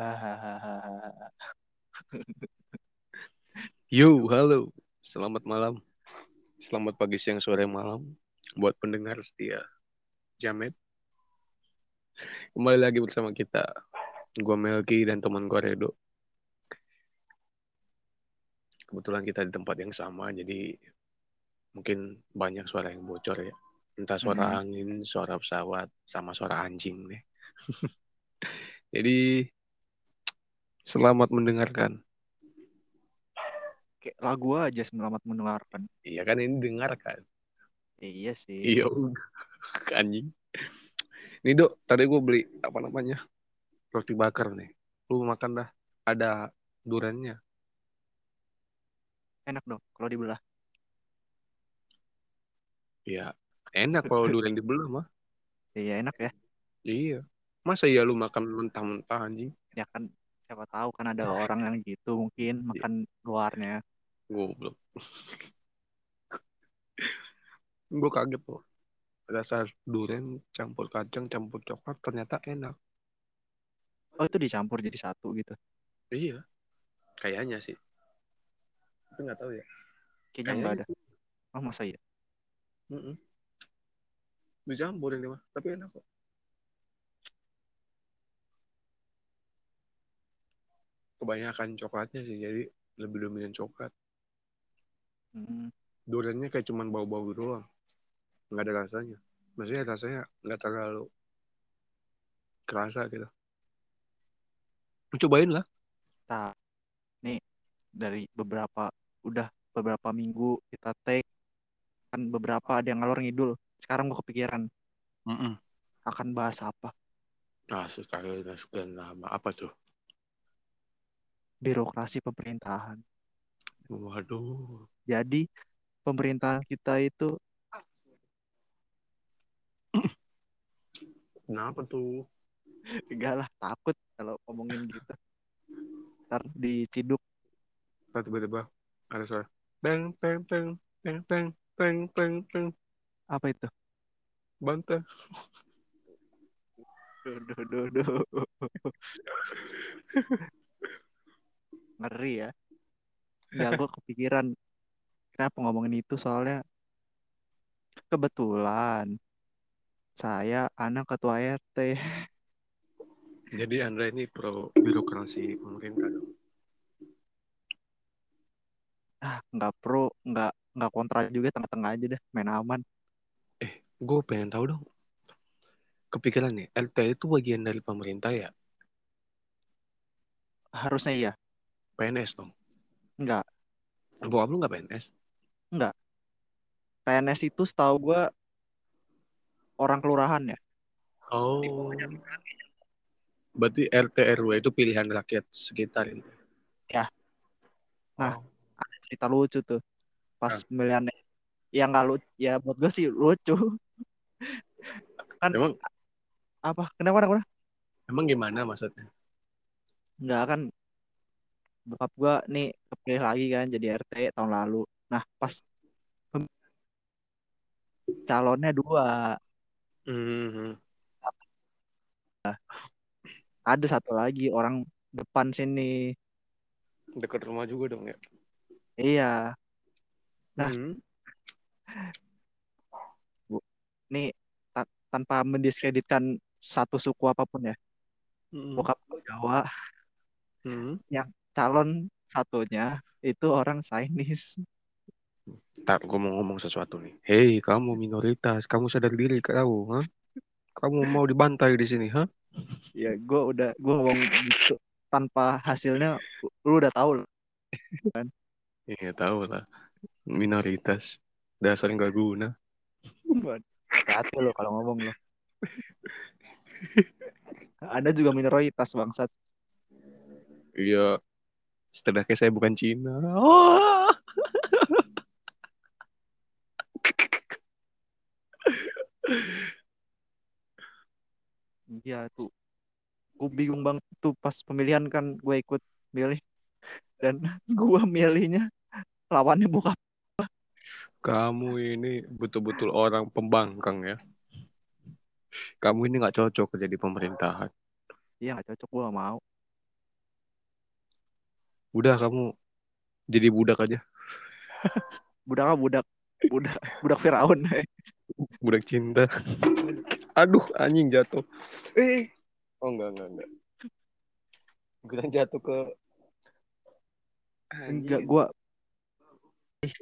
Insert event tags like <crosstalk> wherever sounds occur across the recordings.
Hahaha. <laughs> Yo, halo. Selamat malam. Selamat pagi, siang, sore, malam. Buat pendengar setia. Jamet. Kembali lagi bersama kita. Gue Melki dan teman gue Redo. Kebetulan kita di tempat yang sama, jadi mungkin banyak suara yang bocor ya. Entah suara Mhm. angin, suara pesawat, sama suara anjing nih. <laughs> jadi, selamat mendengarkan. Kayak lagu aja selamat mendengarkan. Iya kan ini dengarkan. Iya sih. Iya <laughs> anjing. Nih dok, tadi gue beli apa namanya roti bakar nih. Lu makan dah. Ada durennya. Enak dong kalau dibelah. Ya enak kalau durian dibelah mah. Iya enak ya. Iya. Masa iya lu makan mentah-mentah anjing? Ya kan siapa tahu kan ada orang yang gitu mungkin makan luarnya. Goblok. <laughs> gue kaget loh. Rasa durian campur kacang, campur coklat ternyata enak. Oh itu dicampur jadi satu gitu. Iya. Kayaknya sih. Tapi nggak tahu ya. Kayaknya nggak ada. Oh masa iya? Mm-mm. Dicampur ini mah. Tapi enak kok. Kebanyakan coklatnya sih. Jadi lebih dominan coklat. Hmm. duriannya kayak cuman bau-bau doang nggak ada rasanya maksudnya rasanya nggak terlalu kerasa gitu cobain lah Nah, nih dari beberapa udah beberapa minggu kita take kan beberapa ada yang ngalor ngidul. Sekarang gue kepikiran akan bahas apa? nah sekali sekian lama apa tuh birokrasi pemerintahan. Waduh. Jadi pemerintahan kita itu Kenapa tuh? Enggak lah, takut kalau ngomongin gitu. Ntar diciduk. Ntar tiba-tiba ada suara. Teng, teng, teng, teng, teng, teng, teng, teng. Apa itu? Banteng. Duh, duh, duh, duh. <laughs> Ngeri ya. Ya <laughs> gue kepikiran. Kenapa ngomongin itu soalnya kebetulan saya anak ketua RT. <laughs> jadi Andra ini pro birokrasi pemerintah dong Ah, nggak pro, nggak nggak kontra juga tengah-tengah aja deh, main aman. gue pengen tahu dong kepikiran nih RT itu bagian dari pemerintah ya Harusnya iya. PNS dong Nggak. bokap lu nggak PNS PNS itu setahu gue orang kelurahan ya. Oh. Berarti RT RW itu pilihan rakyat sekitar ini. Nah, Oh. ada cerita lucu tuh pas Ah. pemilihannya. Ya nggak lucu, ya buat gue sih lucu. Kan Emang apa? Kenapa? Kenapa? emang gimana maksudnya? Nggak kan bokap gue nih kepilih lagi kan jadi RT tahun lalu. Nah, pas calonnya dua, Hmm. ada satu lagi orang depan sini. Dekat rumah juga dong ya. Iya, Nah. Hmm. nih ta- tanpa mendiskreditkan satu suku apa pun ya. Hmm. Bokap gue Jawa, Hmm. Calon satunya itu orang Chinese. Ntar gue mau ngomong sesuatu nih. Hei, kamu minoritas, kamu sadar diri kau, ha? Kamu mau dibantai di sini, ha? Ya, gue udah gue ngomong gitu tanpa hasilnya, lu udah tahu. lah. <laughs> Iya tahu lah. Minoritas. Dasar nggak guna. Hati lo kalau ngomong lo. <laughs> Ada juga minoritas bangsat. Iya. Setidaknya saya bukan Cina. Oh. Iya tuh. Gue bingung banget tuh pas pemilihan kan gue ikut milih dan <laughs> gue milihnya lawannya bokap. Kamu ini betul-betul orang pembangkang ya. Kamu ini nggak cocok jadi pemerintahan. Iya nggak cocok gue gak mau. Udah kamu jadi budak aja. <laughs> budak apa budak? Budak budak Firaun. <laughs> budak cinta. Aduh, anjing jatuh. Eh. Oh enggak, enggak, enggak. Gue jatuh ke Anjing. Enggak, gua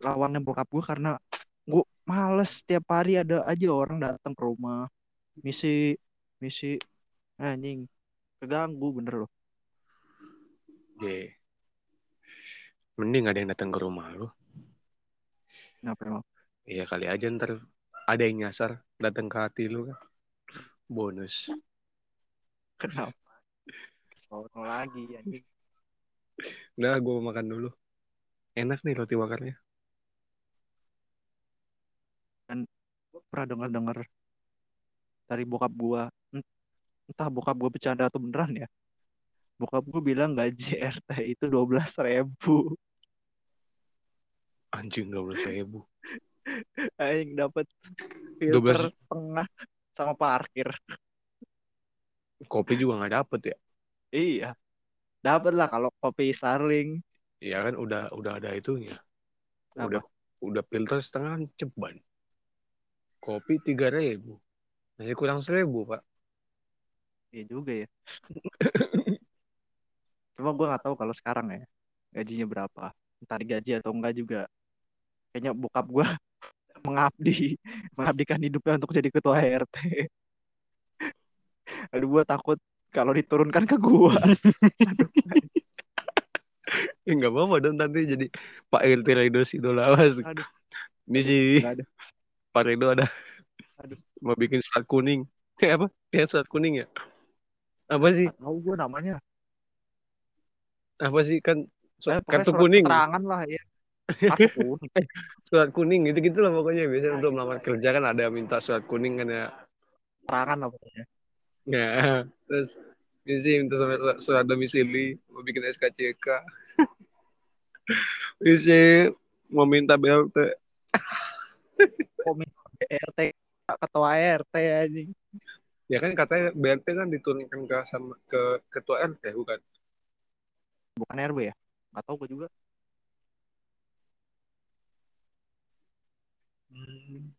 lawannya bokap gue karena gue males setiap hari ada aja orang datang ke rumah misi misi anjing keganggu bener loh yeah. Mending ada yang datang ke rumah lo kenapa emang? Iya kali aja ntar ada yang nyasar datang ke hati lu kan. Bonus. Kenapa? Sono lagi anjing. Nah, gue makan dulu. Enak nih roti bakarnya. kan pernah dengar dari bokap gua. Entah bokap gua bercanda atau beneran ya. Bokap gua bilang gaji RT itu dua belas ribu anjing dua belas ribu Aing dapat filter 12... setengah sama parkir kopi juga nggak dapet ya iya dapat lah kalau kopi Starling iya kan udah udah ada itunya Apa? udah udah filter setengah ceban Kopi tiga ribu. Masih kurang seribu, Pak. Iya juga ya. Cuma gue nggak tahu kalau sekarang ya gajinya berapa. Entah digaji atau enggak juga. Kayaknya bokap gue <laughs> mengabdi, mengabdikan hidupnya untuk jadi ketua RT. <laughs> Aduh, gue takut kalau diturunkan ke gue. Aduh. <laughs> ya nggak apa-apa dong nanti jadi Pak RT Raidos idola Aduh. Ini sih Pak Rido ada. Aduh. mau bikin surat kuning. Kayak apa? Kayak surat kuning ya? Apa sih? Tahu gue namanya. Apa sih? Kan surat, eh, kartu surat kuning. keterangan lah ya <laughs> surat kuning. Gitu gitu lah pokoknya. Biasanya untuk melamar kerja kan ada minta surat kuning kan ya keterangan lah pokoknya. Ya <laughs> terus ini sih minta surat, domisili mau bikin SKCK bisa <laughs> mau minta BLT komite RT ketua RT aja ya kan katanya BRT kan diturunkan ke sama ke ketua RT bukan? Bukan RW ya? Nggak tahu gue juga hmm.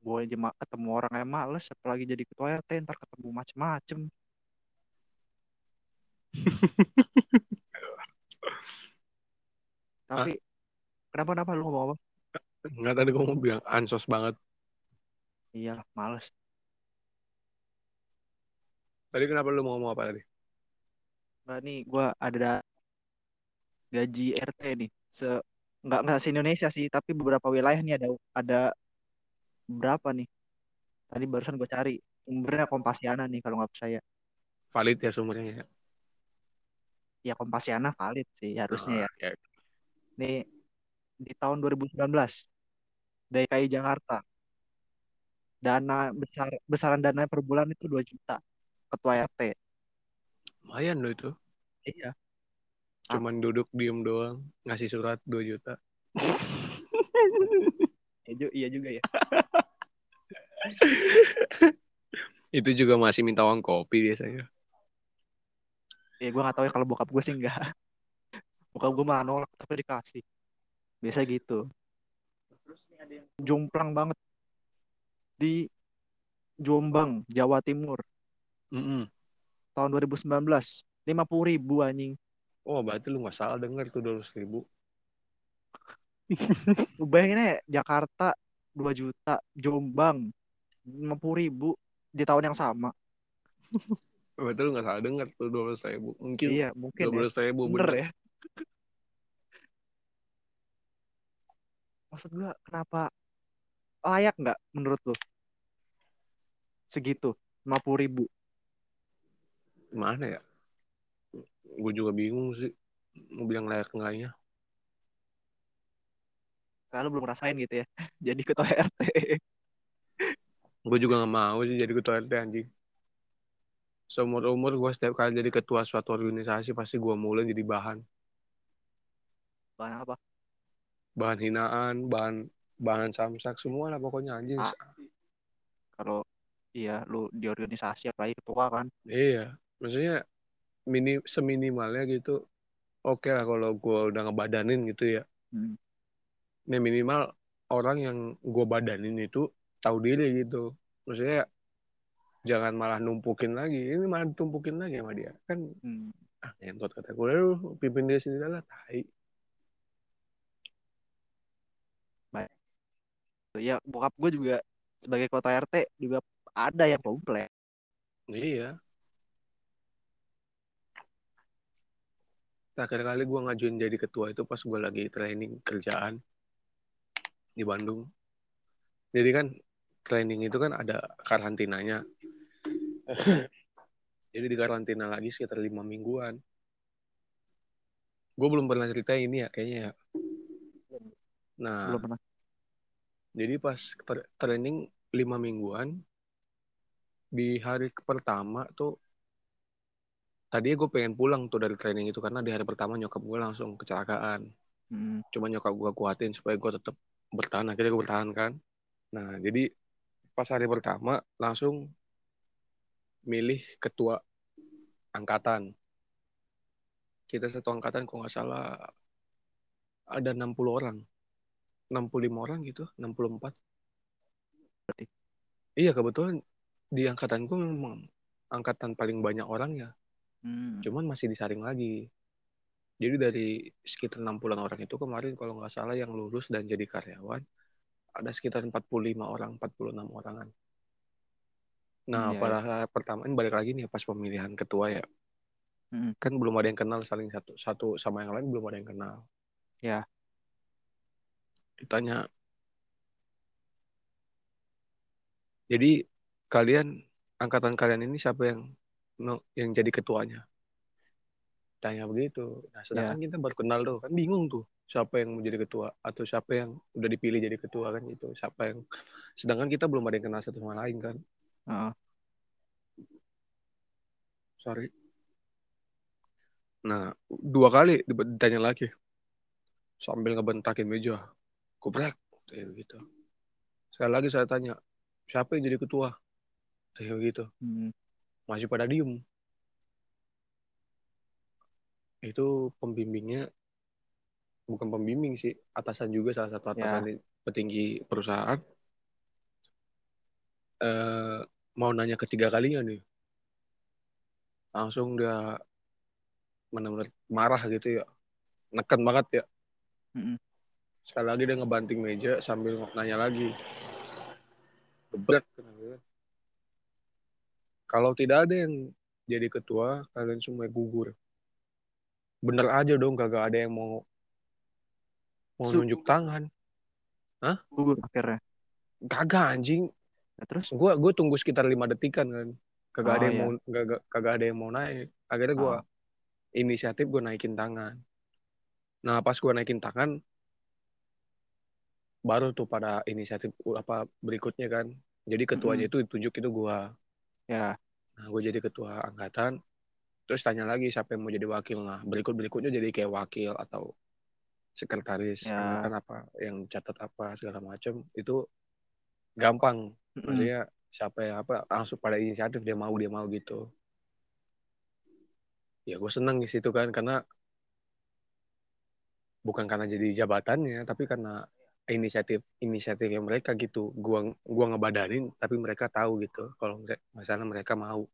gue aja ketemu orang yang males apalagi jadi ketua RT ntar ketemu macem-macem <laughs> tapi Kenapa kenapa lu ngomong apa? Enggak tadi gue mau bilang ansos banget. Iya, males. Tadi kenapa lu mau ngomong apa tadi? Enggak nih, gue ada gaji RT nih. Se nggak nggak se Indonesia sih, tapi beberapa wilayah nih ada ada berapa nih? Tadi barusan gue cari sumbernya Kompasiana nih kalau nggak percaya. Valid ya sumbernya ya? Ya Kompasiana valid sih harusnya oh, ya. ya. Nih di tahun 2019 DKI Jakarta dana besar besaran dana per bulan itu 2 juta ketua RT lumayan loh itu iya cuman ah. duduk diem doang ngasih surat 2 juta. Iya juga ya. <laughs> Itu juga masih minta uang kopi biasanya. Ya gue gak tahu ya kalau bokap gue sih enggak bokap gue malah nolak tapi dikasih. Biasa gitu. Jomplang banget. Di Jombang Jawa Timur. Mm -hmm. tahun 2019 lima puluh ribu anjing oh berarti lu nggak salah denger tuh dua ribu. <laughs> Lu bayangin ya Jakarta dua juta Jombang lima puluh ribu di tahun yang sama. <laughs> Berarti lu nggak salah denger tuh dua ribu. Mungkin iya mungkin dua ya. ribu bener, bener. ya. Maksud gue kenapa layak nggak menurut lo segitu lima puluh ribu. Mana ya gue juga bingung sih mau bilang layak enggaknya kalau belum ngerasain gitu ya <laughs> jadi ketua RT gue juga gak mau sih jadi ketua RT anjing. Seumur umur gue setiap kali jadi ketua suatu organisasi pasti gue mulai jadi bahan. Bahan apa? Bahan hinaan bahan bahan samsak semua lah pokoknya anjing. Ah, kalau iya lu di organisasi apalagi ketua kan. Iya maksudnya mini seminimalnya gitu oke okay lah kalau gue udah ngebadanin gitu ya. Hmm. nah minimal orang yang gue badanin itu tahu diri gitu. Maksudnya jangan malah numpukin lagi. Ini malah tumpukin lagi sama dia. Kan hmm. ah ngentot kata gue lu pimpin dia sendiri lah tai. Baik. Ya bokap gue juga sebagai kota RT juga ada yang komplek iya terakhir kali gue ngajuin jadi ketua itu pas gue lagi training kerjaan di Bandung. Jadi kan training itu kan ada karantinanya. <laughs> jadi di karantina lagi sekitar lima mingguan. Gue belum pernah cerita ini ya kayaknya ya. Nah, belum pernah. Jadi pas training lima mingguan, di hari pertama tuh tadi gue pengen pulang tuh dari training itu karena di hari pertama nyokap gue langsung kecelakaan. Hmm. Cuma nyokap gue kuatin supaya gue tetap bertahan. Akhirnya gue bertahan kan. Nah jadi pas hari pertama langsung milih ketua angkatan. Kita satu angkatan kok nggak salah ada 60 orang. 65 orang gitu, 64. Berarti. Iya kebetulan di angkatan gue memang angkatan paling banyak orang ya Hmm. Cuman masih disaring lagi. Jadi dari sekitar 60 orang itu kemarin kalau nggak salah yang lulus dan jadi karyawan ada sekitar 45 orang, 46 orangan. Nah, hmm, pada ya. pertama ini balik lagi nih pas pemilihan ketua ya. Hmm. Kan belum ada yang kenal saling satu satu sama yang lain belum ada yang kenal. Ya. Ditanya. Jadi kalian angkatan kalian ini siapa yang yang jadi ketuanya. Tanya begitu. Nah sedangkan yeah. kita baru kenal tuh kan bingung tuh siapa yang mau jadi ketua atau siapa yang udah dipilih jadi ketua kan gitu. Siapa yang sedangkan kita belum ada yang kenal satu sama lain kan. Uh. sorry. Nah dua kali ditanya lagi. Sambil ngebentakin meja. Kubrek kayak gitu. Sekali lagi saya tanya siapa yang jadi ketua? Kayak gitu. Hmm masih pada diem. Itu pembimbingnya bukan pembimbing sih atasan juga salah satu atasan ya. petinggi perusahaan. Uh, mau nanya ketiga kalinya nih. Langsung dia benar-benar marah gitu ya. Neken banget ya. Mm-hmm. sekali lagi dia ngebanting meja sambil nanya lagi. Berat kalau tidak ada yang jadi ketua, kalian semua gugur. Bener aja dong, kagak ada yang mau mau Su nunjuk tangan. Hah? Gugur akhirnya. Kagak anjing. Ya, terus? Gue gue tunggu sekitar lima detikan kan. Kagak oh, ada yang iya. mau kagak, kagak ada yang mau naik. Akhirnya gue oh. inisiatif gue naikin tangan. Nah pas gue naikin tangan, baru tuh pada inisiatif apa berikutnya kan. Jadi ketuanya mm -hmm. itu ditunjuk itu gue ya. Nah gue jadi ketua angkatan terus tanya lagi siapa yang mau jadi wakil. Nah berikut berikutnya jadi kayak wakil atau sekretaris ya. angkatan apa yang catat apa segala macam itu gampang. Maksudnya siapa yang apa langsung pada inisiatif dia mau dia mau gitu. Ya gue seneng di situ kan karena bukan karena jadi jabatannya tapi karena inisiatif inisiatif yang mereka gitu gua gua ngebadanin tapi mereka tahu gitu. Kalau misalnya mereka mau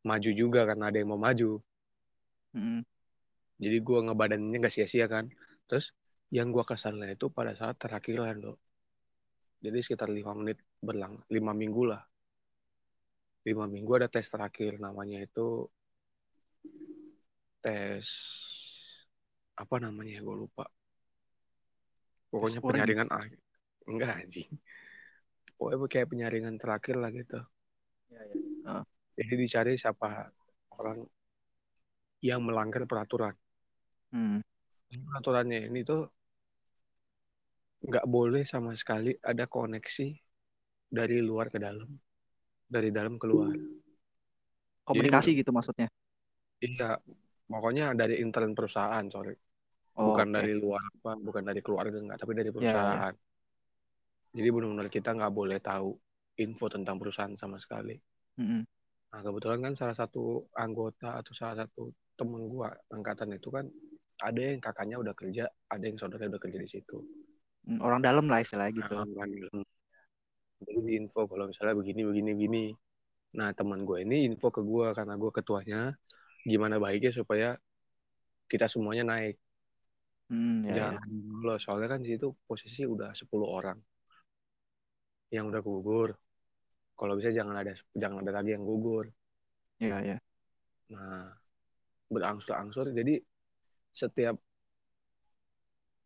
maju juga karena ada yang mau maju. Mm. jadi gua ngebadaninnya nggak sia-sia kan. Terus yang gua kesalnya itu pada saat terakhiran loh jadi sekitar lima menit berlang lima minggu lah. Lima minggu ada tes terakhir namanya itu tes apa namanya ya gue lupa pokoknya Sporing. penyaringan akhir enggak anjing pokoknya kayak penyaringan terakhir lah gitu ya, ya. Uh. jadi dicari siapa orang yang melanggar peraturan hmm. peraturannya ini tuh nggak boleh sama sekali ada koneksi dari luar ke dalam dari dalam keluar komunikasi Jadi, gitu maksudnya iya pokoknya dari intern perusahaan sorry Oh, bukan okay. dari luar apa, bukan dari keluarga enggak, tapi dari perusahaan. Yeah, yeah. Jadi benar-benar kita nggak boleh tahu info tentang perusahaan sama sekali. Mm -hmm. Nah kebetulan kan salah satu anggota atau salah satu temen gua angkatan itu kan ada yang kakaknya udah kerja, ada yang saudaranya udah kerja di situ. Hmm, orang dalam lah istilahnya gitu. Nah, kan. Jadi di info kalau misalnya begini begini begini. Nah teman gue ini info ke gue karena gue ketuanya gimana baiknya supaya kita semuanya naik. Hmm, ya, Jangan ya. soalnya kan di situ posisi udah 10 orang yang udah gugur. Kalau bisa jangan ada jangan ada lagi yang gugur. Iya ya. Nah berangsur-angsur jadi setiap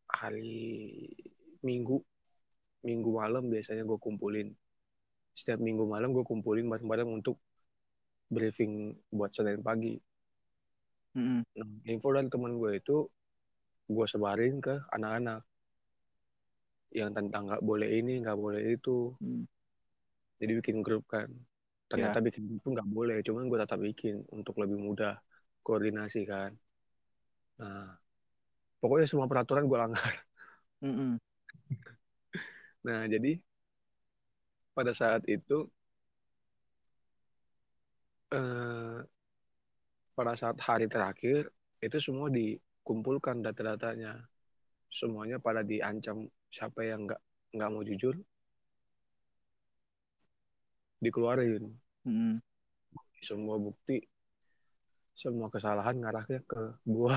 hari minggu minggu malam biasanya gue kumpulin. Setiap minggu malam gue kumpulin bareng-bareng untuk briefing buat senin pagi. Mm-hmm. nah, info dari teman gue itu gue sebarin ke anak-anak. Yang tentang nggak boleh ini nggak boleh itu. Mm jadi bikin grup kan. Ternyata yeah. bikin grup tuh nggak boleh cuman gue tetap bikin untuk lebih mudah koordinasi kan. Nah pokoknya semua peraturan gue langgar. Mm -mm. <laughs> nah jadi pada saat itu eh, pada saat hari terakhir itu semua dikumpulkan data-datanya. Semuanya pada diancam siapa yang nggak nggak mau jujur. Dikeluarin. Hmm. semua bukti semua kesalahan ngarahnya ke gua.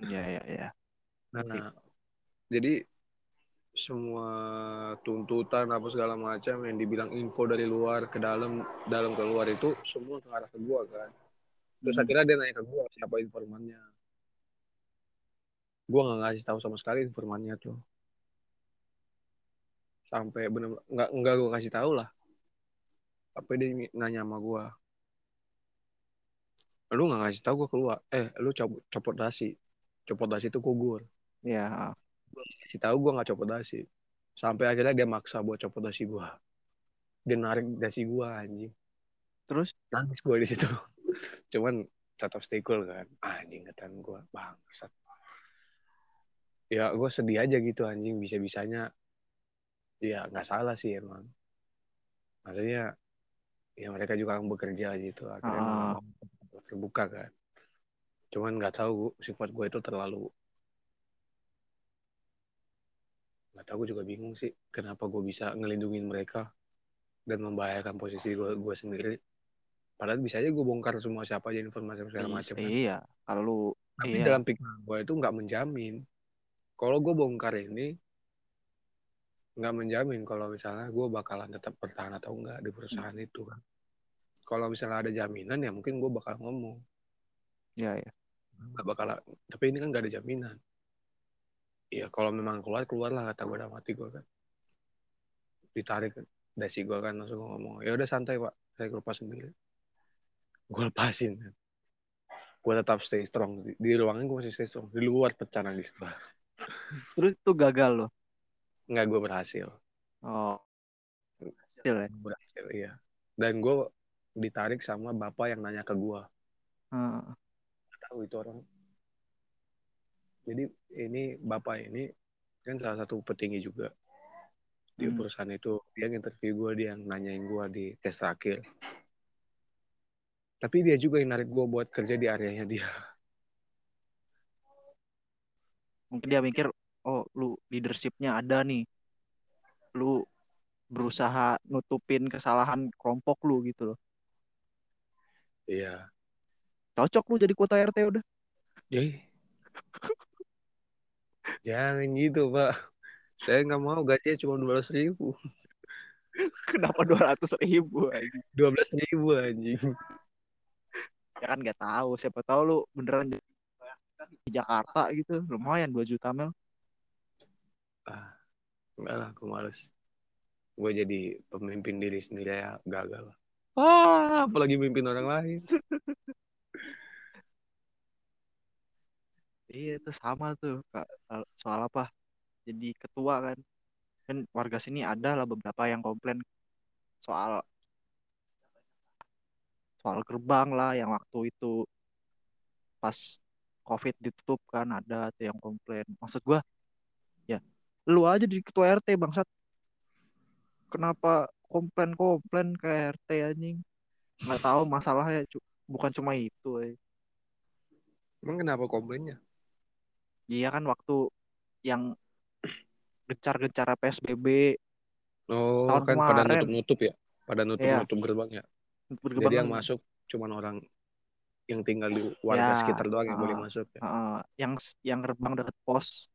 Ya ya ya nah jadi semua tuntutan apa segala macam yang dibilang info dari luar ke dalam dalam ke luar itu semua ngarah ke gua kan. Terus akhirnya dia nanya ke gua siapa informannya gua nggak ngasih tahu sama sekali informannya tuh. Sampai benar nggak nggak gue kasih tahu lah. Apa dia nanya sama gue lu nggak ngasih tahu gue keluar. Eh lu copot copot dasi. Copot dasi itu gugur. Ya kasih tahu gue nggak copot dasi. Sampai akhirnya dia maksa buat copot dasi gue dia narik dasi gue anjing. Terus? Nangis gue di situ. <laughs> Cuman tetap stay cool kan. Anjing ketan gue bangsat ya gue sedih aja gitu anjing bisa bisanya ya nggak salah sih emang maksudnya ya mereka juga yang bekerja gitu akhirnya ah. terbuka kan cuman nggak tahu sifat gue itu terlalu nggak tahu gue juga bingung sih kenapa gue bisa ngelindungin mereka dan membahayakan posisi gue gue sendiri padahal bisa aja gue bongkar semua siapa aja informasi segala macam kan. iya kalau lu tapi iya. dalam pikiran gue itu nggak menjamin kalau gue bongkar ini nggak menjamin kalau misalnya gue bakalan tetap bertahan atau enggak di perusahaan hmm. itu kan. Kalau misalnya ada jaminan ya mungkin gue bakal ngomong. Ya ya. Nggak bakal tapi ini kan nggak ada jaminan. Ya kalau memang keluar keluar lah kata gue dalam hati gue kan. Ditarik dasi gue kan langsung ngomong ya udah santai pak. Saya lepas sendiri. Gue lepasin kan. Gue tetap stay strong. Di, di ruangan gue masih stay strong. Di luar pecah nangis gue terus itu gagal loh Nggak, gue berhasil. Oh. Berhasil ya? Berhasil, iya. Dan gue ditarik sama bapak yang nanya ke gue. Hmm. tahu itu orang. Jadi ini bapak ini kan salah satu petinggi juga di hmm. perusahaan itu. Dia yang interview gue, dia yang nanyain gue di tes terakhir. Tapi dia juga yang narik gue buat kerja di areanya dia. Mungkin dia mikir, oh lu leadershipnya ada nih. Lu berusaha nutupin kesalahan kelompok lu gitu loh. Iya. Cocok lu jadi kuota RT udah. Jadi, <laughs> jangan gitu pak. Saya nggak mau gajinya cuma dua ratus ribu. <laughs> Kenapa dua ratus ribu dua belas ribu anjing. Ya kan nggak tahu siapa tahu lu beneran di Jakarta gitu. Lumayan dua juta mel ah enggak lah aku males. Gue jadi pemimpin diri sendiri ya gagal. Ah apalagi mimpin orang lain. <laughs> Iya itu sama tuh kak. Soal apa? Jadi ketua kan. Kan warga sini ada lah beberapa yang komplain soal soal gerbang lah yang waktu itu pas covid ditutup kan ada tuh yang komplain. Maksud gue ya lu aja di ketua RT bangsat. Kenapa komplain komplain ke RT anjing? Nggak tahu masalahnya bukan cuma itu eh. emang kenapa komplainnya? Iya kan waktu yang gencar-gencar PSBB oh tahun kan kemarin. pada nutup-nutup ya? Pada nutup-nutup ya. gerbang ya gerbang jadi yang masuk cuman orang yang tinggal di warga ya, sekitar doang uh, yang boleh masuk ya. uh, yang yang gerbang dekat pos.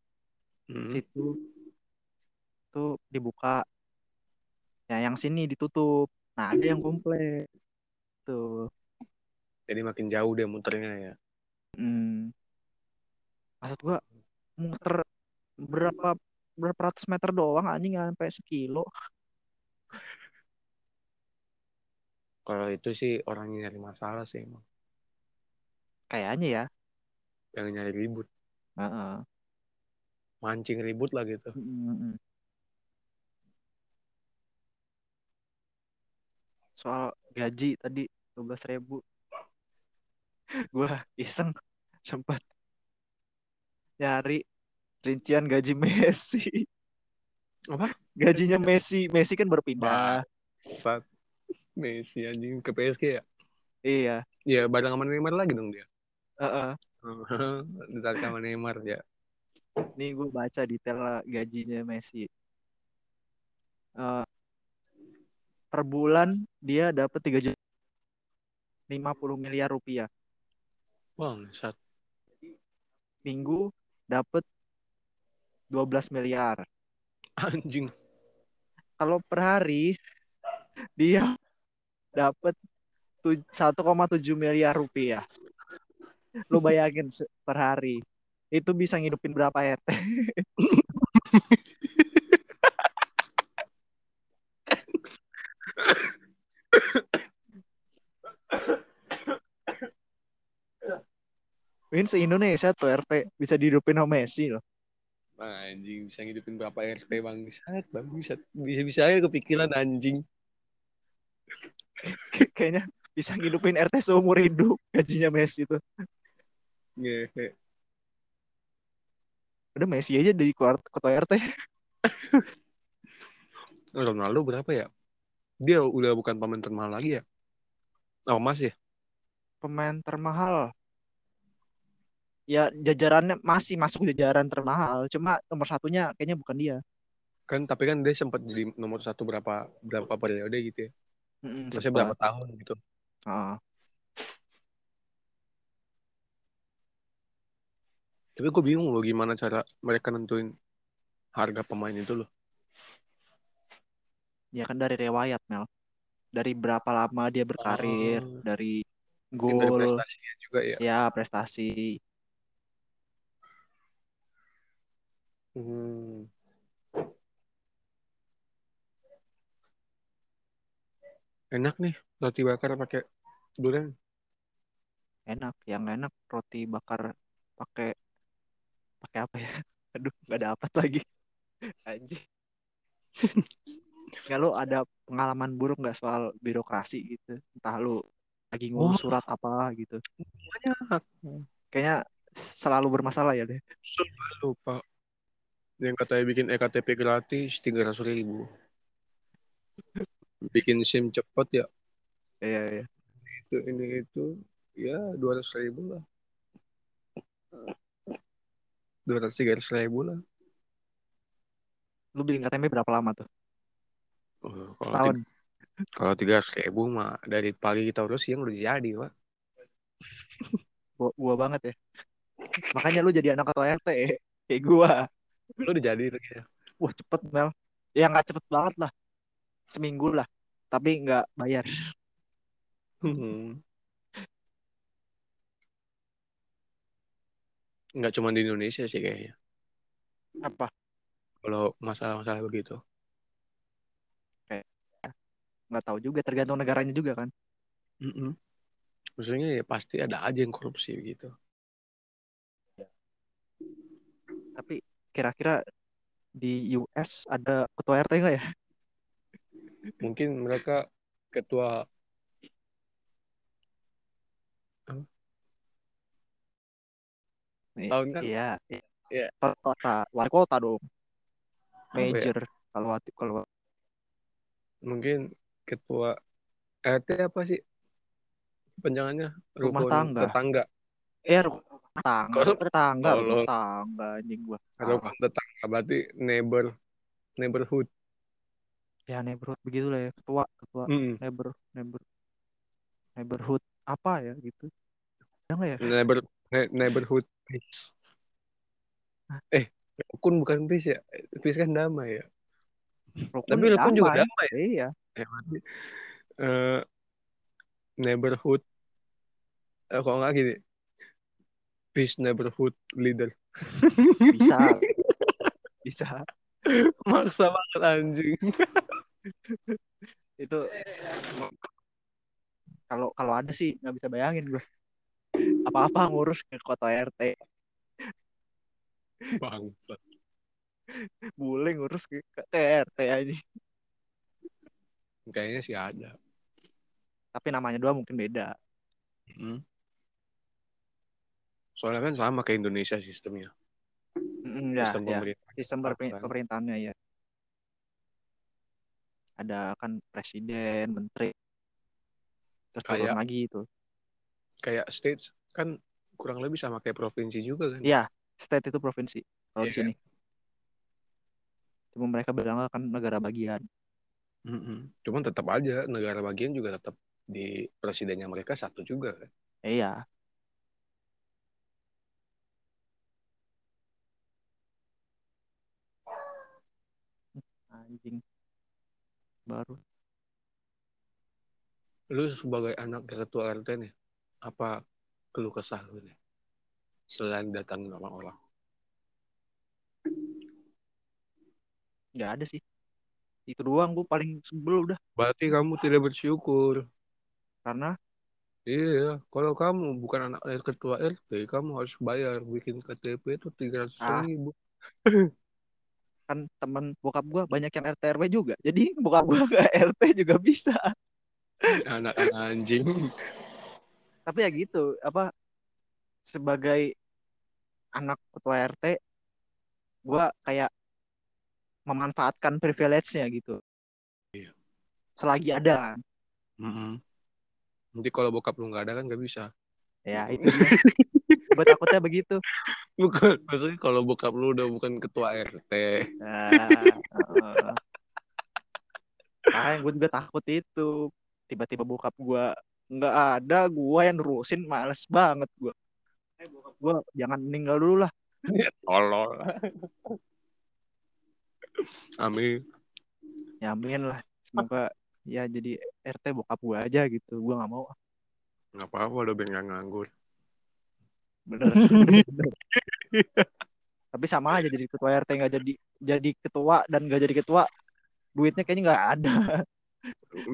Hmm. situ tuh dibuka. Ya yang sini ditutup. Nah ada yang komplain. Tuh. Jadi makin jauh dia muternya ya? Hmm. maksud gua muter berapa berapa ratus meter doang anjing sampai sekilo. Kalau itu sih orang yang nyari masalah sih emang kayaknya ya. Yang nyari ribut. Uh -uh. mancing ribut lah gitu. -uh. soal gaji tadi dua belas ribu. Gue iseng sempat nyari rincian gaji <laughs> Messi. Apa? Gajinya Messi. Messi kan berpindah. Saat Messi anjing ke PSG ya? Iya. Iya bareng sama Neymar lagi dong dia Uh -uh. Ditarik sama Neymar ya. Nih gue baca detail gajinya Messi. Uh, per bulan dia dapat 3 juta 50 miliar rupiah. Bang, saat minggu dapat 12 miliar. Anjing. Kalau per hari dia dapat 1,7 miliar rupiah lu bayangin per hari itu bisa ngidupin berapa RT <laughs> Win se Indonesia tuh RT bisa dihidupin sama Messi loh. Anjing bisa ngidupin berapa RT bangsat, bangsat. Bisa-bisa aja kepikiran anjing. Kayaknya bisa ngidupin RT seumur hidup gajinya Messi tuh. Yeah. Udah Messi aja dari ketua RT. <laughs> Ronaldo berapa ya? Dia udah bukan pemain termahal lagi ya? Oh, masih? Pemain termahal. Ya jajarannya masih masuk jajaran termahal, cuma nomor satunya kayaknya bukan dia. Kan tapi kan dia sempat jadi nomor satu berapa berapa periode gitu ya? Mm -hmm, Maksudnya berapa tahun gitu? Ah. Tapi gue bingung loh gimana cara mereka nentuin harga pemain itu loh. Ya kan dari riwayat Mel. Dari berapa lama dia berkarir, oh. dari gol. Dari prestasinya juga ya. Ya, prestasi. Hmm. Enak nih roti bakar pakai durian. Enak, yang enak roti bakar pakai pakai apa ya? <laughs> Aduh nggak dapat lagi. Anjing. <laughs> Nggak lo ada pengalaman buruk nggak soal birokrasi gitu? Entah lo lagi ngurus oh. surat apa gitu. Banyak. Kayaknya selalu bermasalah ya deh. Selalu pak. Yang katanya bikin ektp gratis tiga ratus ribu. Bikin sim cepat ya. Iya iya. Itu ini itu ya dua ratus ribu lah dua ratus tiga ratus ribu lah. Lu beli KTP berapa lama tuh? Oh, kalau setahun. kalau tiga ratus ribu mah dari pagi kita urus siang udah jadi pak. <laughs> Gua, gua banget ya. Makanya lu jadi anak ketua RT kayak gua. Lu udah jadi itu ya wah cepet Mel. Ya nggak cepet banget lah. Seminggu lah. Tapi nggak bayar. Hmm. Nggak cuma di Indonesia sih kayaknya. Apa? Kalau masalah-masalah begitu. Kayak nggak tahu juga tergantung negaranya juga kan. Mm -mm. Maksudnya ya pasti ada aja yang korupsi gitu. Tapi kira-kira di US ada ketua RT nggak ya? Mungkin mereka ketua tahun kan iya iya kota wali kota dong ya? major ya? kalau kalau mungkin ketua RT apa sih Panjangannya rumah tangga. tetangga. Eh rumah tangga, Kalau- tetangga, kalau- rumah tangga anjing gua. Rukun tetangga berarti neighbor neighborhood. Ya neighborhood begitu lah ya, ketua, ketua Mm. neighbor, neighbor, neighborhood apa ya gitu. Nggak ya? Neighbor ne- neighborhood peace. Eh, rukun bukan peace ya. Peace kan damai ya. Rukun Tapi rukun juga damai. Iya. Eh, berarti eh, neighborhood eh, kok nggak gini peace neighborhood leader <laughs> Bisa. Bisa. maksa banget anjing Itu kalau kalau ada sih nggak bisa bayangin gua. Apa-apa ngurus ke kota RT, bangsa bule ngurus ke, ke RT aja. kayaknya sih ada Tapi namanya dua mungkin beda. Mm. soalnya kan sama kayak Indonesia sistemnya Mm, ya, sistem ya. pemerintah Sistem pemerintahannya ya. Ada kan presiden, menteri, terus turun Kayak- lagi itu. kayak states kan kurang lebih sama kayak provinsi juga kan Iya, state itu provinsi. Kalau di Iya. sini. Cuma mereka bilang kan negara bagian. Mm-mm. cuman tetap aja negara bagian juga tetap di presidennya mereka satu juga kan iya. Anjing. Baru. lu sebagai anak ketua RT nih apa keluh kesah lu nih selain datang orang-orang Nggak ada sih. Itu doang gue paling sebel udah. berarti kamu tidak bersyukur Karena Iya, kalau kamu bukan anak ketua RT, kamu harus bayar bikin KTP itu tiga ratus Ah. ribu. <laughs> kan teman bokap gue banyak yang RT RW juga. Jadi bokap gue ke RT juga bisa. Anak anjing. Tapi ya gitu, apa sebagai anak ketua RT gue kayak memanfaatkan privilege-nya gitu. Iya. Selagi ada kan. Mm-mm. Nanti kalau bokap lu nggak ada kan nggak bisa. Ya itu gue takutnya begitu. <laughs> Bukan, maksudnya kalau bokap lu udah bukan ketua RT. Nah, uh, gue juga takut itu. Tiba-tiba bokap gue nggak ada, gue yang nerusin males banget gue. Gue jangan meninggal dulu lah. <laughs> Tolol. Amin. Ya amin lah. Semoga ya jadi RT bokap gue aja gitu. Gue nggak mau. Nggak apa-apa udah biar nggak nganggur. Bener. <laughs> Tapi sama aja jadi ketua RT nggak jadi jadi ketua dan nggak jadi ketua. Duitnya kayaknya nggak ada.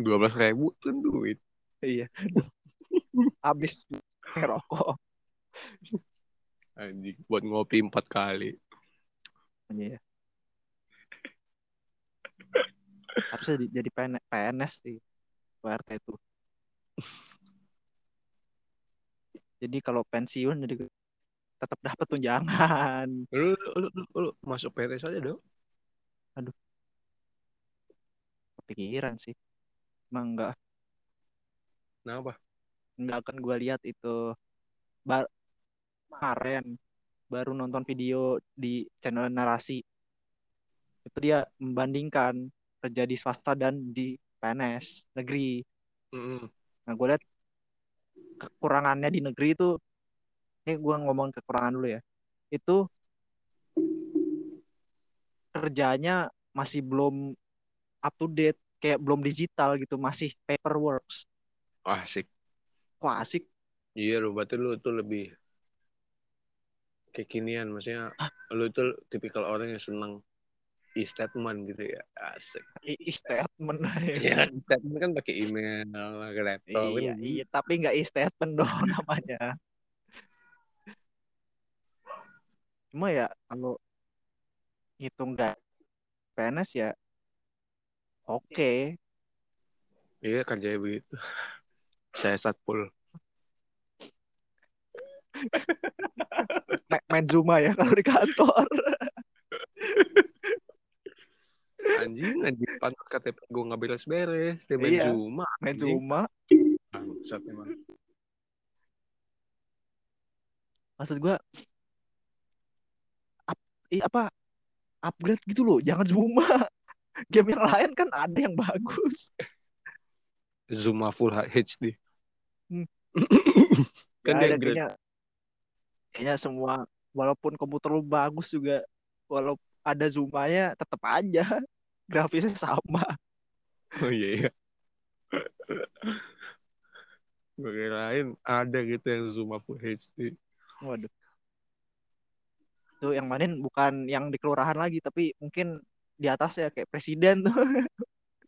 Dua belas ribu tuh duit. Iya. <laughs> Habis ngerokok. Anjing, buat ngopi empat kali. Iya. Harusnya di- jadi PN- PNS sih PRT itu. Jadi kalau pensiun jadi tetap dapat tunjangan. Lu, lu, lu, lu masuk PNS aja dong. Kepikiran sih. Emang enggak Kenapa? enggak akan gue lihat itu bar kemarin baru nonton video di channel narasi. Itu dia membandingkan kerja di swasta dan di PNS negeri. Mm-mm. Nah, gue lihat kekurangannya di negeri itu, ini gue ngomong kekurangan dulu ya, itu kerjanya masih belum up to date, kayak belum digital gitu, masih paperwork. Asik. Wah asik, Iya lu berarti lu tuh lebih kekinian maksudnya lu itu tipikal orang yang senang e-statement gitu ya asik i- i- statement. Iya kan statement kan pakai email pakai laptop iya, kan. iya, tapi nggak i-statement dong <laughs> namanya. Cuma ya kalau hitung nggak PNS ya oke. iya kerja begitu saya satpol. Main Zuma ya kalau di kantor. Anjing anjing pantat KTP gue nggak beres beres. Dia main iya, Zuma main. Zuma. Maksud gue ap, eh, apa upgrade gitu loh jangan Zuma. <laughs> Game yang lain kan ada yang bagus. Zuma full HD hmm. <coughs> kan dia ada kayaknya kayaknya semua walaupun komputer lu bagus juga walau ada zoomanya tetap aja. <laughs> Grafisnya sama. Oh iya iya. Gue lain ada gitu yang zoom full HD waduh. Tuh yang manin bukan yang di kelurahan lagi tapi mungkin di atas ya kayak presiden tuh. <laughs>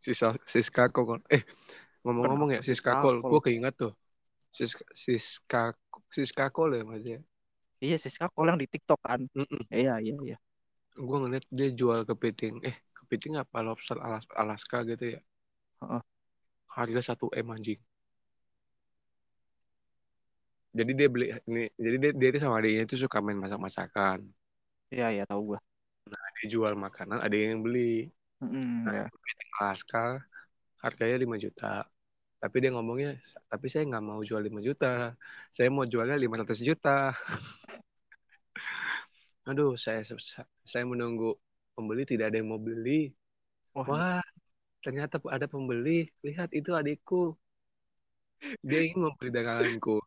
Sisa, Siskako kan. Eh ngomong-ngomong ya Siskako gue keinget tuh. Sis Siska Siskako ya mas ya iya Siskako yang di TikTok kan. Mm -mm. iya iya iya. Gue ngeliat dia jual kepiting eh kepiting apa? Lobster Alas Alaska gitu ya. Uh -uh. harga satu m anjing. Jadi dia beli ini jadi dia dia itu sama adiknya itu suka main masak-masakan. Iya iya tahu gue nah dia jual makanan ada yang beli. Mm, nah ya. kepiting Alaska harganya 5 juta. Tapi dia ngomongnya tapi saya nggak mau jual 5 juta. Saya mau jualnya 500 juta. <laughs> Aduh saya saya menunggu pembeli tidak ada yang mau beli. Wah, wah ternyata ada pembeli. Lihat itu adikku. Dia ingin membeli daganganku.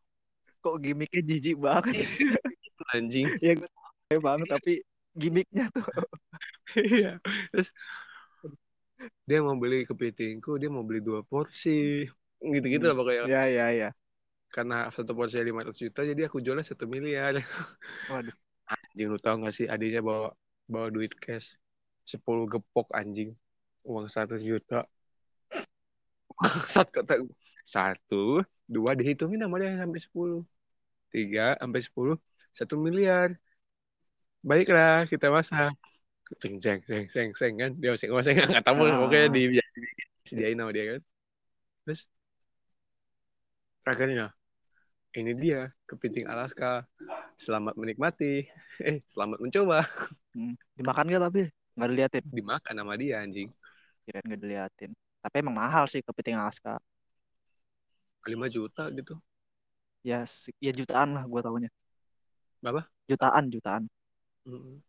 Kok gimmicknya jijik banget? <laughs> Anjing. Ya gue tahu banget tapi gimmicknya tuh. <laughs> Iya. Terus dia mau beli kepitingku dia mau beli dua porsi. Gitu-gitu lah pokoknya. Ya ya ya karena satu porsi lima ratus juta jadi aku jualnya satu miliar. Waduh. Anjing lu tau gak sih adiknya bawa bawa duit cash? 10 gepok anjing. Uang 100 juta. <laughs> Satu kata satu dua dihitungin sama dia sampai 10 tiga sampai 10 satu miliar. Baiklah kita masak ceng ceng ceng ceng ceng kan? Dia masih masih <laughs> nggak tahu ah. pokoknya di sediain sama dia kan? Terus akhirnya ini dia kepiting Alaska. Selamat menikmati. <laughs> Eh selamat mencoba. Hmm. dimakan gak tapi? Nggak diliatin? Dimakan sama dia anjing. Kirain nggak diliatin. Tapi emang mahal sih kepiting Alaska. 5 juta gitu. Ya ya jutaan lah gue tahunya berapa? Jutaan jutaan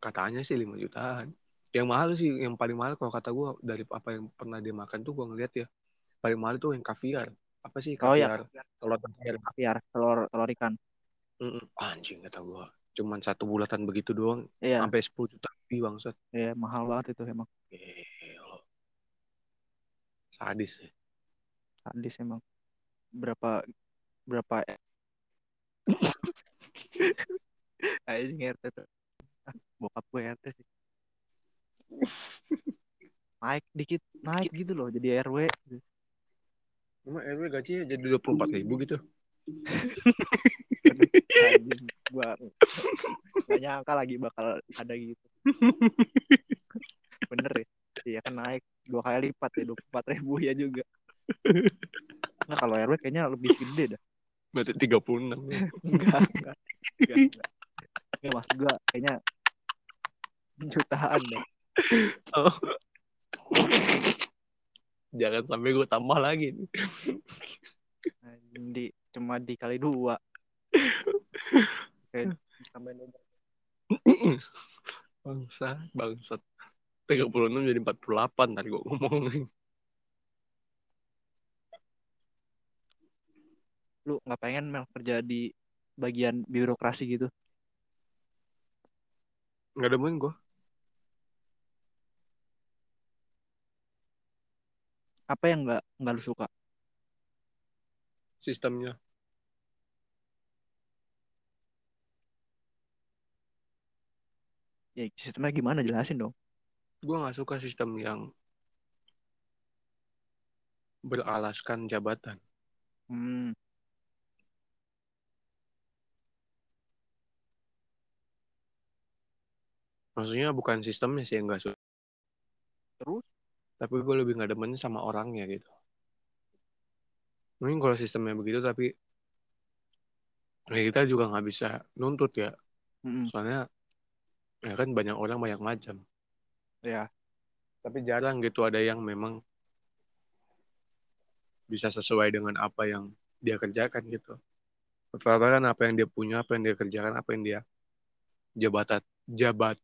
katanya sih 5 jutaan yang mahal sih yang paling mahal kalau kata gue dari apa yang pernah dia makan tuh gue ngeliat ya paling mahal tuh yang kaviar apa sih kaviar oh, ya. telur kaviar kaviar telur telur ikan Mm-mm. Anjing kata gua. Cuman satu bulatan begitu doang. Iya. Sampai 10 juta lebih bangsat. Iya, mahal banget itu emang. Gila. Sadis ya. Sadis emang. Berapa berapa <coughs> Anjing RT tuh. Bokap gue RT sih. naik dikit, naik gitu loh jadi RW. Emang RW gajinya jadi 24 ribu gitu? gua gak nyangka lagi bakal ada gitu bener ya iya kan naik dua kali lipat ya dua empat ribu ya juga nah kalau RW kayaknya lebih gede dah berarti tiga puluh enam enggak enggak enggak, enggak. enggak mas juga kayaknya jutaan deh. Oh. <laughs> jangan sampai gue tambah lagi di cuma dikali dua. <coughs> Bangsa bangsat. 36 jadi 48 tadi gue ngomong lu nggak pengen Mel kerja di bagian birokrasi gitu? Nggak demen gue apa yang nggak nggak lu suka? Sistemnya. Ya sistemnya gimana? Jelasin dong. Gue nggak suka sistem yang beralaskan jabatan. Hmm. maksudnya bukan sistemnya sih yang gak suka tapi gue lebih nggak demen sama orangnya gitu. Mungkin kalau sistemnya begitu tapi ya kita juga nggak bisa nuntut ya. Mm -hmm. soalnya ya kan banyak orang banyak macam. Ya tapi jarang gitu ada yang memang bisa sesuai dengan apa yang dia kerjakan gitu. Rata-rata kan apa yang dia punya apa yang dia kerjakan apa yang dia jabatan jabat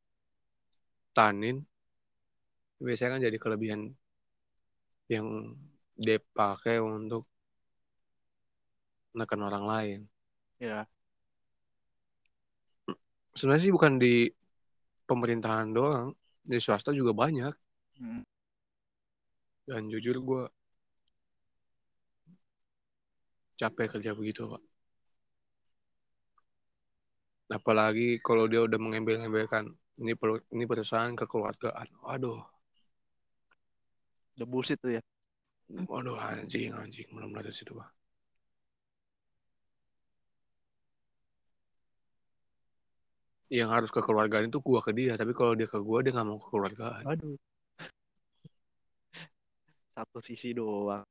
tanin biasanya kan jadi kelebihan yang dia pakai untuk menekan orang lain. Ya. Sebenarnya sih bukan di pemerintahan doang, di swasta juga banyak. Hmm. Dan jujur gue capek kerja begitu, Pak. Apalagi kalau dia udah mengambil-ambilkan ini ini perusahaan kekeluargaan. Aduh. Udah bullshit tuh ya. Waduh anjing anjing belum ada situ pak. Yang harus kekeluargaan itu gua ke dia, tapi kalau dia ke gua dia nggak mau kekeluargaan. Aduh. Satu sisi doang.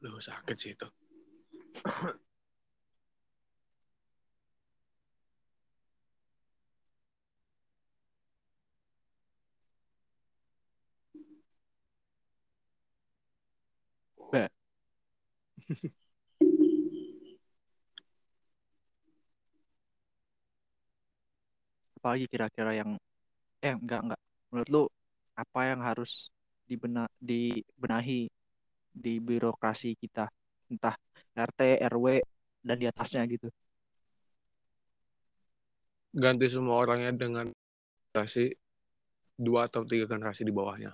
Loh sakit sih itu. <laughs> apalagi kira-kira yang eh enggak enggak. Menurut lu apa yang harus dibena dibenahi di birokrasi kita? Entah RT RW dan di atasnya gitu. Ganti semua orangnya dengan generasi dua atau tiga generasi di bawahnya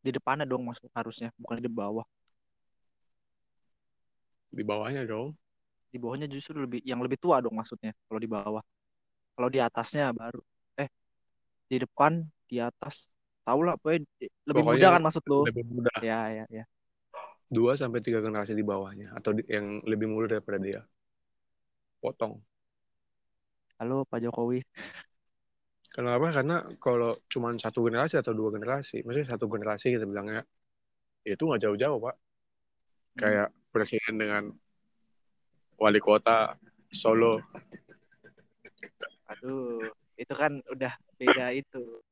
di depannya dong maksud harusnya bukan di bawah. Di bawahnya dong. Di bawahnya justru lebih yang lebih tua dong maksudnya kalau di bawah. Kalau di atasnya baru eh di depan di atas tahu lah pokoknya lebih Pokoknya muda kan maksud lo lebih muda. Ya ya ya. Dua sampai tiga generasi di bawahnya atau di, yang lebih muda daripada dia. Potong. Halo Pak Jokowi Kenapa? Karena kalau cuma satu generasi atau dua generasi, maksudnya satu generasi kita bilangnya, itu nggak jauh-jauh, Pak. Hmm. Kayak presiden dengan wali kota Solo. Aduh, itu kan udah beda itu.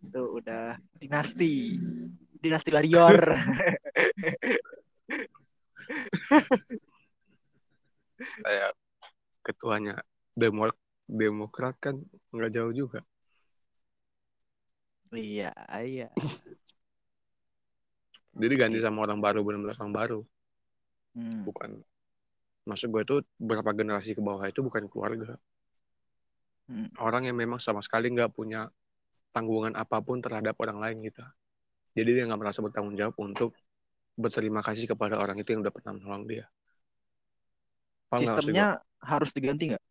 itu udah dinasti. Dinasti warrior. Kayak ketuanya Demok Demokrat kan nggak jauh juga. Iya, iya. Jadi ganti sama orang baru benar-benar orang baru. Hmm. Bukan maksud gue itu berapa generasi ke bawah itu bukan keluarga. Hmm. Orang yang memang sama sekali nggak punya tanggungan apa pun terhadap orang lain gitu. Jadi dia nggak merasa bertanggung jawab untuk berterima kasih kepada orang itu yang udah pernah menolong dia. Paham Sistemnya harus diganti nggak?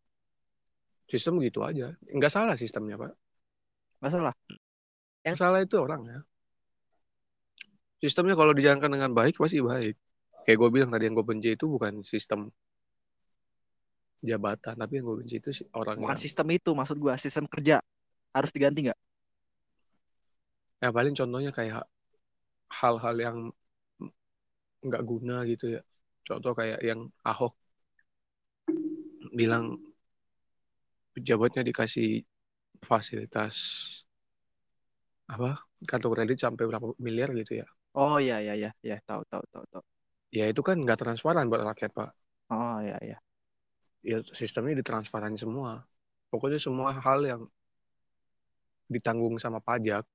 Sistem gitu aja. Nggak salah sistemnya, Pak. Nggak salah. Yang salah itu orang ya. Sistemnya kalau dijalankan dengan baik pasti baik. Kayak gue bilang tadi yang gue benci itu bukan sistem jabatan, tapi yang gue benci itu orang. Bukan yang... sistem itu, maksud gue sistem kerja harus diganti nggak? Ya paling contohnya kayak hal-hal yang nggak guna gitu ya. Contoh kayak yang Ahok bilang pejabatnya dikasih fasilitas apa kartu kredit sampai berapa miliar gitu ya. Oh iya iya iya ya tahu tahu tahu tahu. Ya itu kan nggak transparan buat rakyat pak. Oh iya iya. Ya sistemnya ditransparan semua. Pokoknya semua hal yang ditanggung sama pajak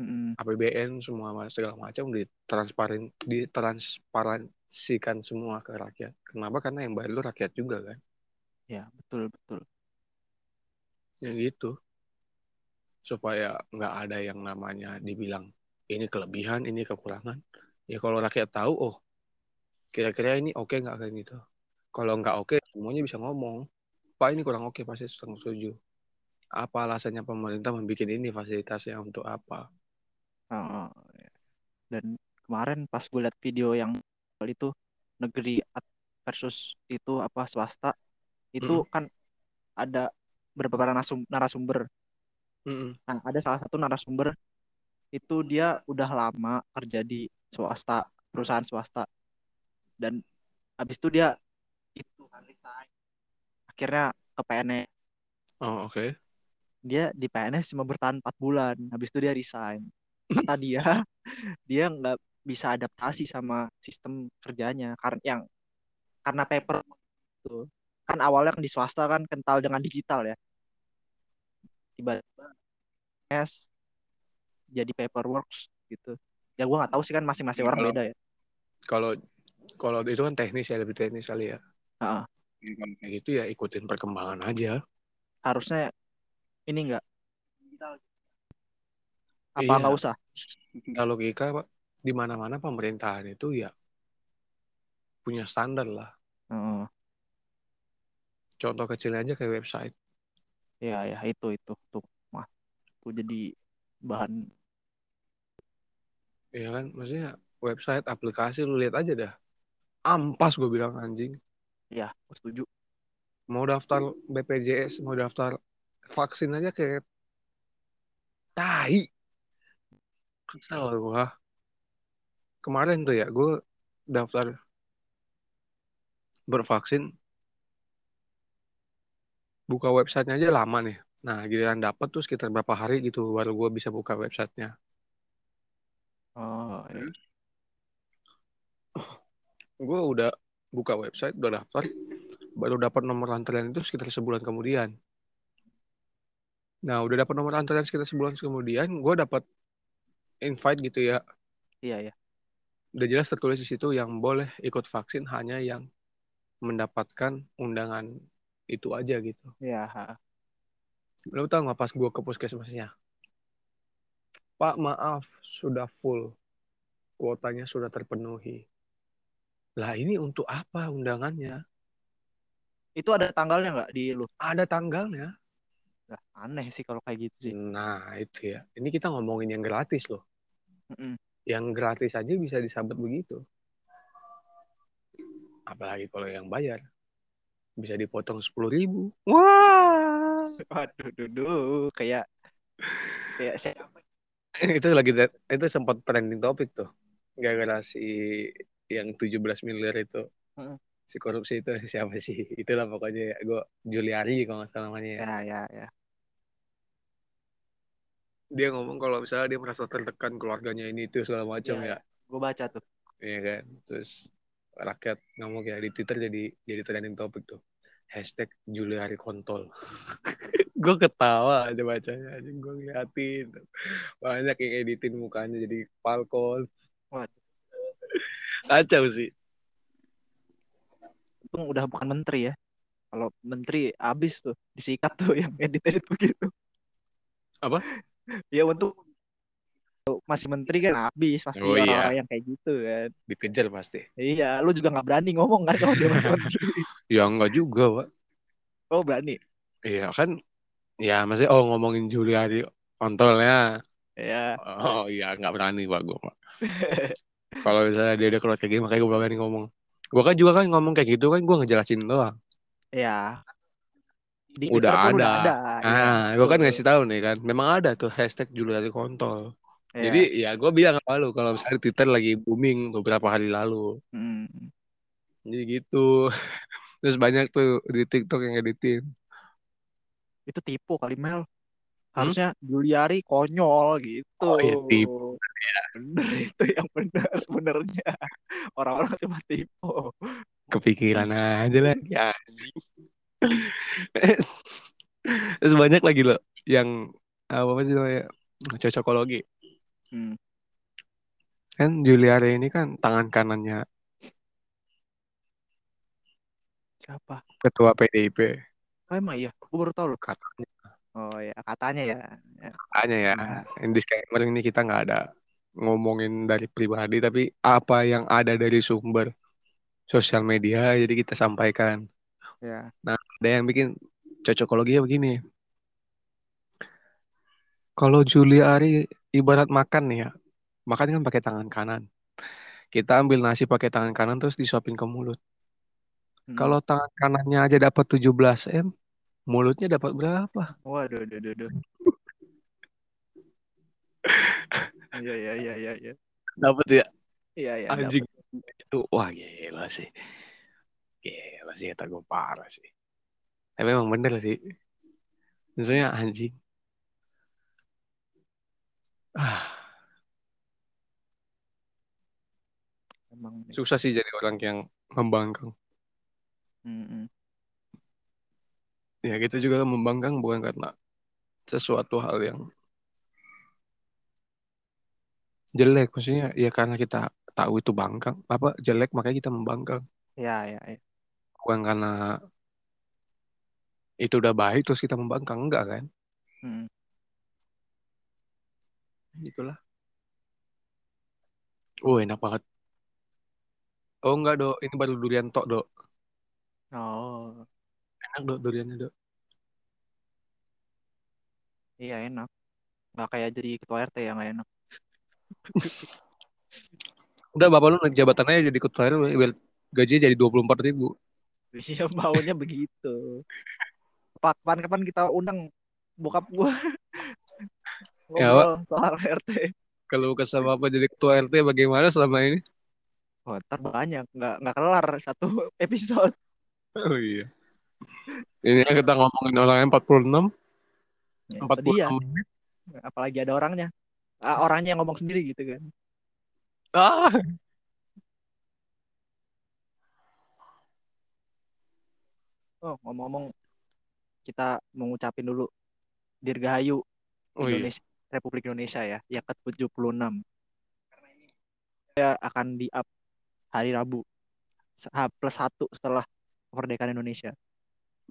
mm-hmm. APBN semua segala macam ditransparan ditransparansikan semua ke rakyat. Kenapa? Karena yang bayar itu rakyat juga kan? Ya betul betul ya gitu. Supaya nggak ada yang namanya dibilang ini kelebihan ini kekurangan. Ya kalau rakyat tahu oh kira-kira ini oke okay nggak? Kayak gitu. Kalau nggak oke okay, semuanya bisa ngomong. Pak ini kurang oke okay, pasti setuju. Apa alasannya pemerintah membuat ini fasilitasnya untuk apa? Oh, dan kemarin pas gue liat video yang itu negeri versus itu apa swasta itu mm -hmm. kan ada beberapa narasum narasumber. Mm-hmm. Nah, ada salah satu narasumber itu dia udah lama kerja di swasta, perusahaan swasta. Dan habis itu dia itu kan Akhirnya ke PNS. Oh, oke. Okay. Dia di PNS cuma bertahan 4 bulan. Habis itu dia resign. Kata dia, <laughs> dia nggak bisa adaptasi sama sistem kerjanya karena yang karena paper itu kan awalnya kan di swasta kan kental dengan digital ya tiba-tiba es jadi paperworks gitu. Ya gue nggak tahu sih kan masing-masing orang beda ya. kalau kalau itu kan teknis ya lebih teknis kali ya. Uh -uh. kayak gitu ya ikutin perkembangan aja. Harusnya ini enggak apa iya. nggak usah? Kalau logika pak. Di mana-mana pemerintahan itu ya punya standar lah. Uh. contoh kecilnya aja kayak website ya ya itu itu tuh mah tuh jadi bahan. Ya kan? Maksudnya website aplikasi lu lihat aja dah. Ampas gue bilang anjing. Ya gue setuju. Mau daftar BPJS mau daftar vaksin aja kayak tai. Kesel gue kemarin tuh ya gue daftar bervaksin buka websitenya aja lama nih. Nah giliran dapet tuh sekitar berapa hari gitu baru gue bisa buka websitenya. Oh ya. gue udah buka website udah daftar. Baru dapat nomor antrean itu sekitar sebulan kemudian. Nah udah dapat nomor antrean sekitar sebulan kemudian gue dapat invite gitu ya. Iya ya udah jelas tertulis di situ yang boleh ikut vaksin hanya yang mendapatkan undangan itu aja gitu. Iya. Lo tau gak pas gue ke puskesmasnya? Pak maaf sudah full. Kuotanya sudah terpenuhi. Lah ini untuk apa undangannya? Itu ada tanggalnya nggak di lu? Ada tanggalnya. Nah, aneh sih kalau kayak gitu sih. Nah itu ya. Ini kita ngomongin yang gratis loh. Mm -mm. Yang gratis aja bisa disabet begitu. Apalagi kalau yang bayar bisa dipotong sepuluh ribu. Wah, waduh, duh, kayak kayak siapa? <laughs> itu lagi itu sempat trending topik tuh, gara-gara si yang 17 miliar itu. Hmm. Si korupsi itu <laughs> siapa sih? Itulah pokoknya ya. Gue Juliari kalau nggak salah namanya ya. Ya, ya, ya. Dia ngomong kalau misalnya dia merasa tertekan keluarganya ini itu segala macam ya. ya. ya. Gue baca tuh. Iya kan. Terus rakyat ngomong ya di Twitter jadi jadi trending topik tuh hashtag Juliari kontol. <laughs> Gue ketawa aja bacanya aja gue ngeliatin. Banyak yang editin mukanya jadi palkol. Kacau sih. Itu udah bukan menteri ya. Kalau menteri abis tuh disikat tuh yang edit edit begitu. Apa? Ya untuk masih menteri kan habis pasti oh, orang, -orang iya. yang kayak gitu kan dikejar pasti iya lu juga nggak berani ngomong kan kalau dia masih <laughs> menteri ya nggak juga pak oh berani iya kan ya masih oh ngomongin Juliari kontolnya Iya. Oh iya nggak berani pak gue pak. Kalau misalnya dia udah keluar kayak gini makanya gue berani ngomong. Gue kan juga kan ngomong kayak gitu kan gue ngejelasin doang. Iya. Di udah ada. Udah ada. Ah, ya, gue kan ngasih tahu nih kan. Memang ada tuh hashtag Juliari kontol. Yeah. Jadi ya gue bilang sama lu kalau misalnya Twitter lagi booming beberapa hari lalu. Hmm. Jadi gitu. <laughs> Terus banyak tuh di TikTok yang editin. Itu tipu kali Mel. Harusnya hmm? Juliari konyol gitu. Oh iya tipu. Ya. Bener <laughs> itu yang benar sebenarnya. Orang-orang cuma tipu. Kepikiran aja lah. Ya. Terus banyak lagi loh yang apa sih namanya cocokologi. Hmm. Kan Juliari ini kan tangan kanannya siapa? Ketua PDIP. Oh emang iya, gue baru tahu loh. Katanya. Oh ya, katanya ya. Katanya ya. Ini disclaimer ini kita nggak ada ngomongin dari pribadi, tapi apa yang ada dari sumber sosial media, jadi kita sampaikan. Ya. Nah, ada yang bikin cocokologi ya begini. Kalau Juliari ibarat makan nih ya. Makan kan pakai tangan kanan. Kita ambil nasi pakai tangan kanan terus disuapin ke mulut. Hmm. Kalau tangan kanannya aja dapat 17 M, mulutnya dapat berapa? Waduh, duh, duh, duh. <laughs> Iya, iya, iya, iya, iya. Dapat ya? Iya, iya. Anjing dapet. itu wah gila sih. Gila sih kata gue parah sih. Tapi emang bener sih. Maksudnya anjing. Ah. <sighs> Emang nih. susah sih jadi orang yang membangkang Mm-mm. ya kita juga membangkang bukan karena sesuatu hal yang jelek maksudnya ya karena kita tahu itu bangkang apa jelek makanya kita membangkang Ya, ya, ya. bukan karena itu udah baik terus kita membangkang enggak kan Mm-mm. Itulah oh enak banget. Oh enggak dok. Ini baru durian tok dok. Oh, enak dok duriannya dok. Iya enak. Nggak kayak jadi ketua RT yang nggak enak. <laughs> udah bapak lu naik jabatannya jadi ketua RW biar gajinya jadi dua puluh empat ribu. Iya maunya begitu. Pak, kapan-kapan kita undang bokap gua Ya, ngobrol soal <laughs> RT. kalau kesal bapak jadi ketua RT bagaimana selama ini Wah, ntar banyak, nggak nggak kelar satu <laughs> episode. oh iya ini kita ngomongin orangnya 46 Ya, 46 itu dia. menit Apalagi ada orangnya. Ah, orangnya yang ngomong sendiri gitu kan. ah Oh, ngomong-ngomong, kita mengucapin dulu Dirgahayu oh iya Indonesia, Republik Indonesia ya, yang ke-76. Ya akan di-up hari Rabu H plus satu setelah kemerdekaan Indonesia.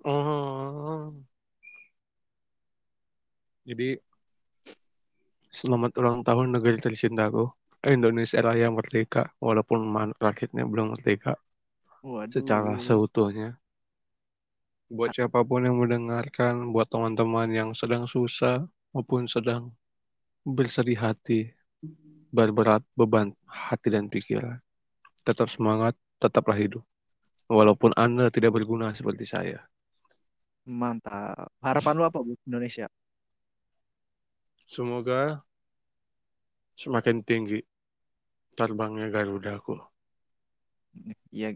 oh jadi selamat ulang tahun negeri tercintaku Indonesia Raya merdeka walaupun rakyatnya belum merdeka Waduh. secara seutuhnya buat siapa pun yang mendengarkan buat teman-teman yang sedang susah maupun sedang bersedih hati berberat beban hati dan pikiran tetap semangat tetaplah hidup walaupun anda tidak berguna seperti saya Mantap. Harapan lu apa buat Indonesia? semoga semakin tinggi terbangnya Garudaku Iya,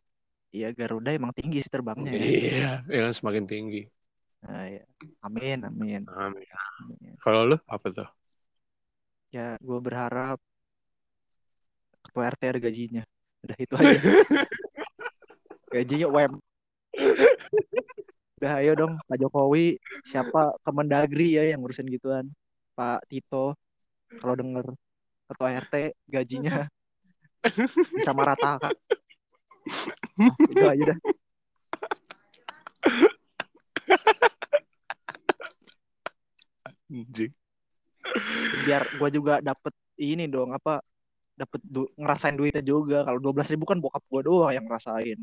iya Garuda emang tinggi sih terbangnya ya. iya ya kan semakin tinggi Nah, ya. Amin, amin. amin amin. kalau lu apa tuh Ya, gue berharap ketua RT ada gajinya. Udah itu aja. <laughs> Gajinya UM. Udah ayo dong Pak Jokowi, siapa Kemendagri ya yang ngurusin gituan. Pak Tito, kalau denger ketua RT gajinya bisa meratakan. Nah, itu aja dah. anjing Biar gue juga dapet ini dong apa dapet du- ngerasain duitnya juga. Kalau 12 ribu kan bokap gue doang yang ngerasain.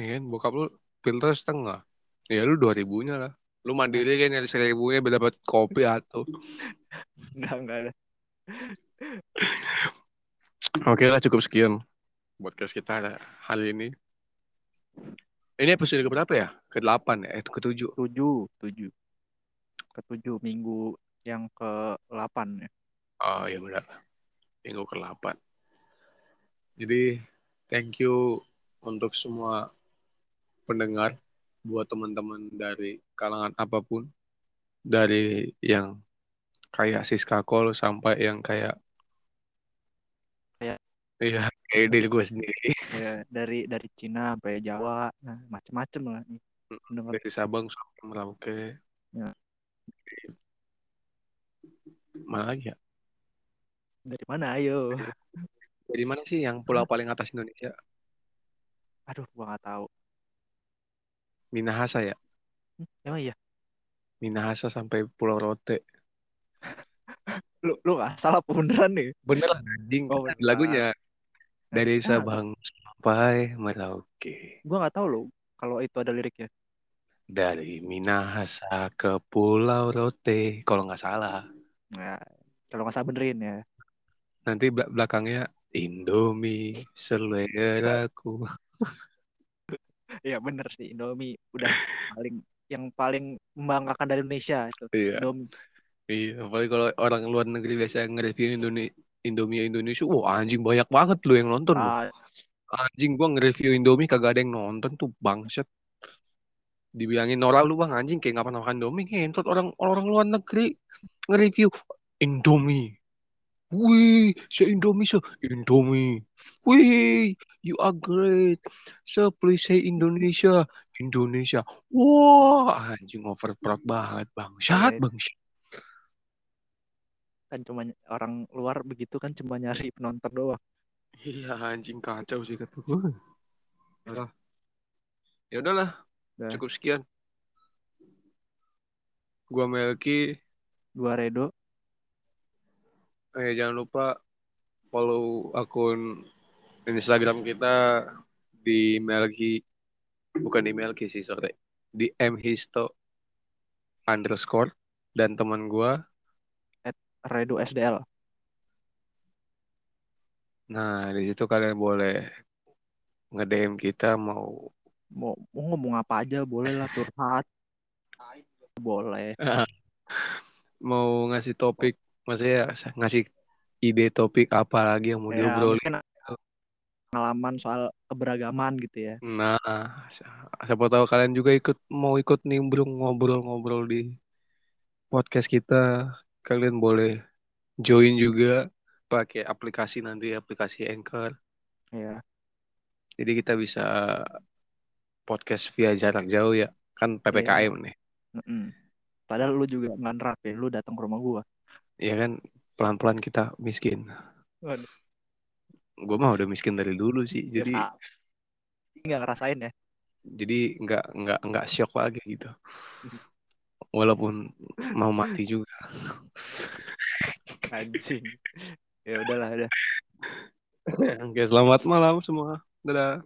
ya kan bokap lu filter setengah ya lu dua ribunya lah lu mandiri kan nyari seribunya biar dapat kopi atau <laughs> Enggak, enggak ada. Oke lah cukup sekian podcast kita hari ini. Ini episode keberapa ya? Ke-8 ya? Eh, ke-7. tujuh tujuh ketujuh minggu yang ke 8 ya Oh iya benar. Minggu ke-8. Jadi thank you untuk semua pendengar buat teman-teman dari kalangan apa pun dari yang kayak Siska Kol sampai yang kayak Kayak- iya kayak diri gue sendiri ya dari dari Cina sampai Jawa nah macem-macem lah nih Pendengar. dari Sabang sampai Merauke Ya. Mana lagi ya? Dari mana? Ayo. Dari mana sih yang pulau paling atas Indonesia? Aduh gua nggak tahu. Minahasa ya? Hmm, emang iya? Minahasa sampai Pulau Rote. <laughs> Lu lu nggak salah beneran nih? Bener anjing. Oh, bener. lagunya. dari Sabang sampai Merauke. Gua nggak tahu loh kalau itu ada liriknya. Dari Minahasa ke Pulau Rote. Kalau nggak salah nah kalau nggak salah benerin ya. Nanti bel- belakangnya Indomie seleraku. Iya bener sih Indomie udah paling yang paling membanggakan dari Indonesia itu iya. Indomie. Iya apalagi kalau orang luar negeri biasa nge-review Indomie Indomie Indonesia wah anjing banyak banget lu yang nonton lu. ah, anjing gua nge-review Indomie kagak ada yang nonton tuh bangsat dibilangin Nora lu bang anjing kayak ngapain makan Indomie ngentot orang orang luar negeri nge-review Indomie Wih, se-Indonesia. Indomie. Wih, you are great. So, please say Indonesia. Indonesia. Wah, anjing overproud banget, bangsat, Iya. bangsat. kan cuma orang luar begitu kan cuma nyari penonton doang Iya, anjing kacau sih kata gue. Ya udahlah, Cukup sekian. Gua Melki. dua Redo Eh, jangan lupa follow akun Instagram kita di Melki. Bukan di Melki sih, sorry. Di mhisto underscore. Dan teman gua Redo SDL Nah, di situ kalian boleh nge-DM kita mau mau mau ngomong apa aja boleh lah curhat boleh <laughs> mau ngasih topik, maksudnya ngasih ide topik apa lagi yang mau ya diobrolin. pengalaman soal keberagaman gitu ya Nah, siapa tahu kalian juga ikut mau ikut nimbrung ngobrol-ngobrol di podcast kita. Kalian boleh join juga pakai aplikasi nanti aplikasi Anchor. ya Jadi kita bisa podcast via jarak jauh ya. Kan PPKM nih. Mm-mm. padahal lu juga nggak nerapin lu datang ke rumah gua Ya kan pelan-pelan kita miskin. Waduh. Gue mah udah miskin dari dulu sih. Ya, Jadi nggak ngerasain ya jadi nggak nggak nggak shock lagi gitu. Walaupun mau mati juga. anjing ya udahlah udah Oke, selamat malam semua. Dadah.